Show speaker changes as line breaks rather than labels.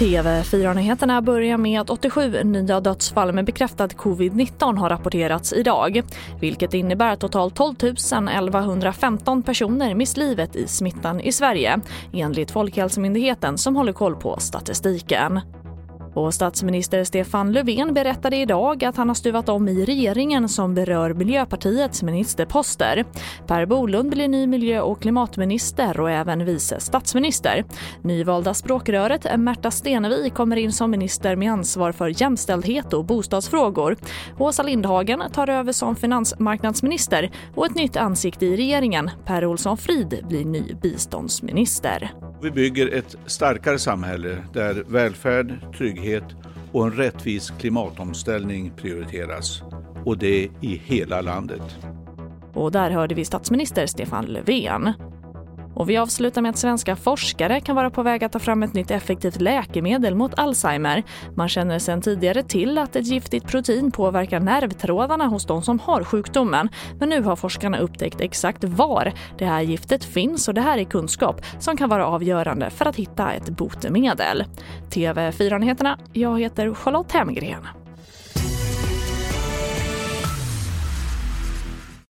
TV4-nyheterna börjar med att 87 nya dödsfall med bekräftad covid-19 har rapporterats idag. Vilket innebär att totalt 12 1115 personer mist livet i smittan i Sverige enligt Folkhälsomyndigheten som håller koll på statistiken. Och statsminister Stefan Löfven berättade idag att han har stuvat om i regeringen som berör Miljöpartiets ministerposter. Per Bolund blir ny miljö och klimatminister och även vice statsminister. Nyvalda språkröret Märta Stenevi kommer in som minister med ansvar för jämställdhet och bostadsfrågor. Åsa Lindhagen tar över som finansmarknadsminister och ett nytt ansikte i regeringen, Per Olsson Frid, blir ny biståndsminister.
Vi bygger ett starkare samhälle där välfärd, trygghet och en rättvis klimatomställning prioriteras. Och det i hela landet.
Och där hörde vi statsminister Stefan Löfven. Och vi avslutar med att svenska forskare kan vara på väg att ta fram ett nytt effektivt läkemedel mot Alzheimer. Man känner sedan tidigare till att ett giftigt protein påverkar nervtrådarna hos de som har sjukdomen. Men nu har forskarna upptäckt exakt var det här giftet finns och det här är kunskap som kan vara avgörande för att hitta ett botemedel. TV4-nyheterna, jag heter Charlotte Hemgren.